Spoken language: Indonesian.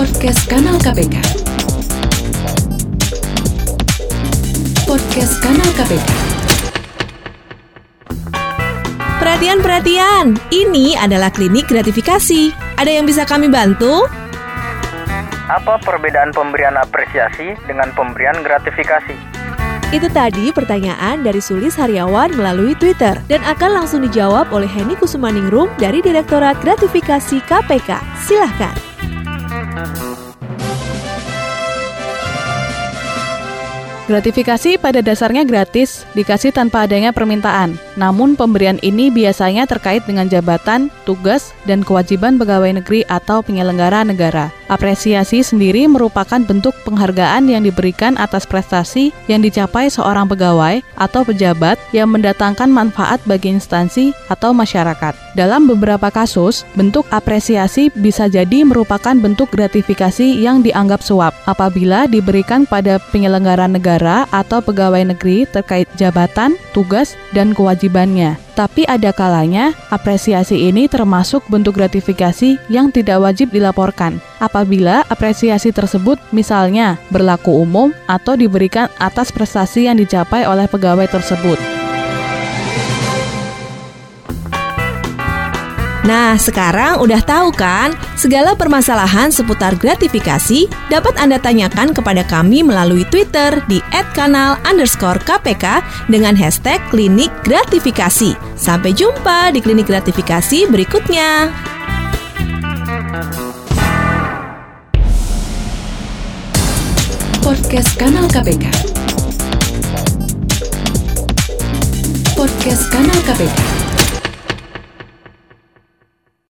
Podcast Kanal KPK. Podcast Kanal KPK. Perhatian-perhatian, ini adalah klinik gratifikasi. Ada yang bisa kami bantu? Apa perbedaan pemberian apresiasi dengan pemberian gratifikasi? Itu tadi pertanyaan dari Sulis Haryawan melalui Twitter dan akan langsung dijawab oleh Henny Kusumaningrum dari Direktorat Gratifikasi KPK. Silahkan. Mm-hmm. Gratifikasi pada dasarnya gratis, dikasih tanpa adanya permintaan. Namun pemberian ini biasanya terkait dengan jabatan, tugas, dan kewajiban pegawai negeri atau penyelenggara negara. Apresiasi sendiri merupakan bentuk penghargaan yang diberikan atas prestasi yang dicapai seorang pegawai atau pejabat yang mendatangkan manfaat bagi instansi atau masyarakat. Dalam beberapa kasus, bentuk apresiasi bisa jadi merupakan bentuk gratifikasi yang dianggap suap apabila diberikan pada penyelenggara negara negara atau pegawai negeri terkait jabatan, tugas, dan kewajibannya. Tapi ada kalanya, apresiasi ini termasuk bentuk gratifikasi yang tidak wajib dilaporkan. Apabila apresiasi tersebut misalnya berlaku umum atau diberikan atas prestasi yang dicapai oleh pegawai tersebut. Nah, sekarang udah tahu kan? Segala permasalahan seputar gratifikasi dapat Anda tanyakan kepada kami melalui Twitter di @kanal_kpk dengan hashtag klinik gratifikasi. Sampai jumpa di klinik gratifikasi berikutnya. Podcast Kanal KPK. Podcast Kanal KPK.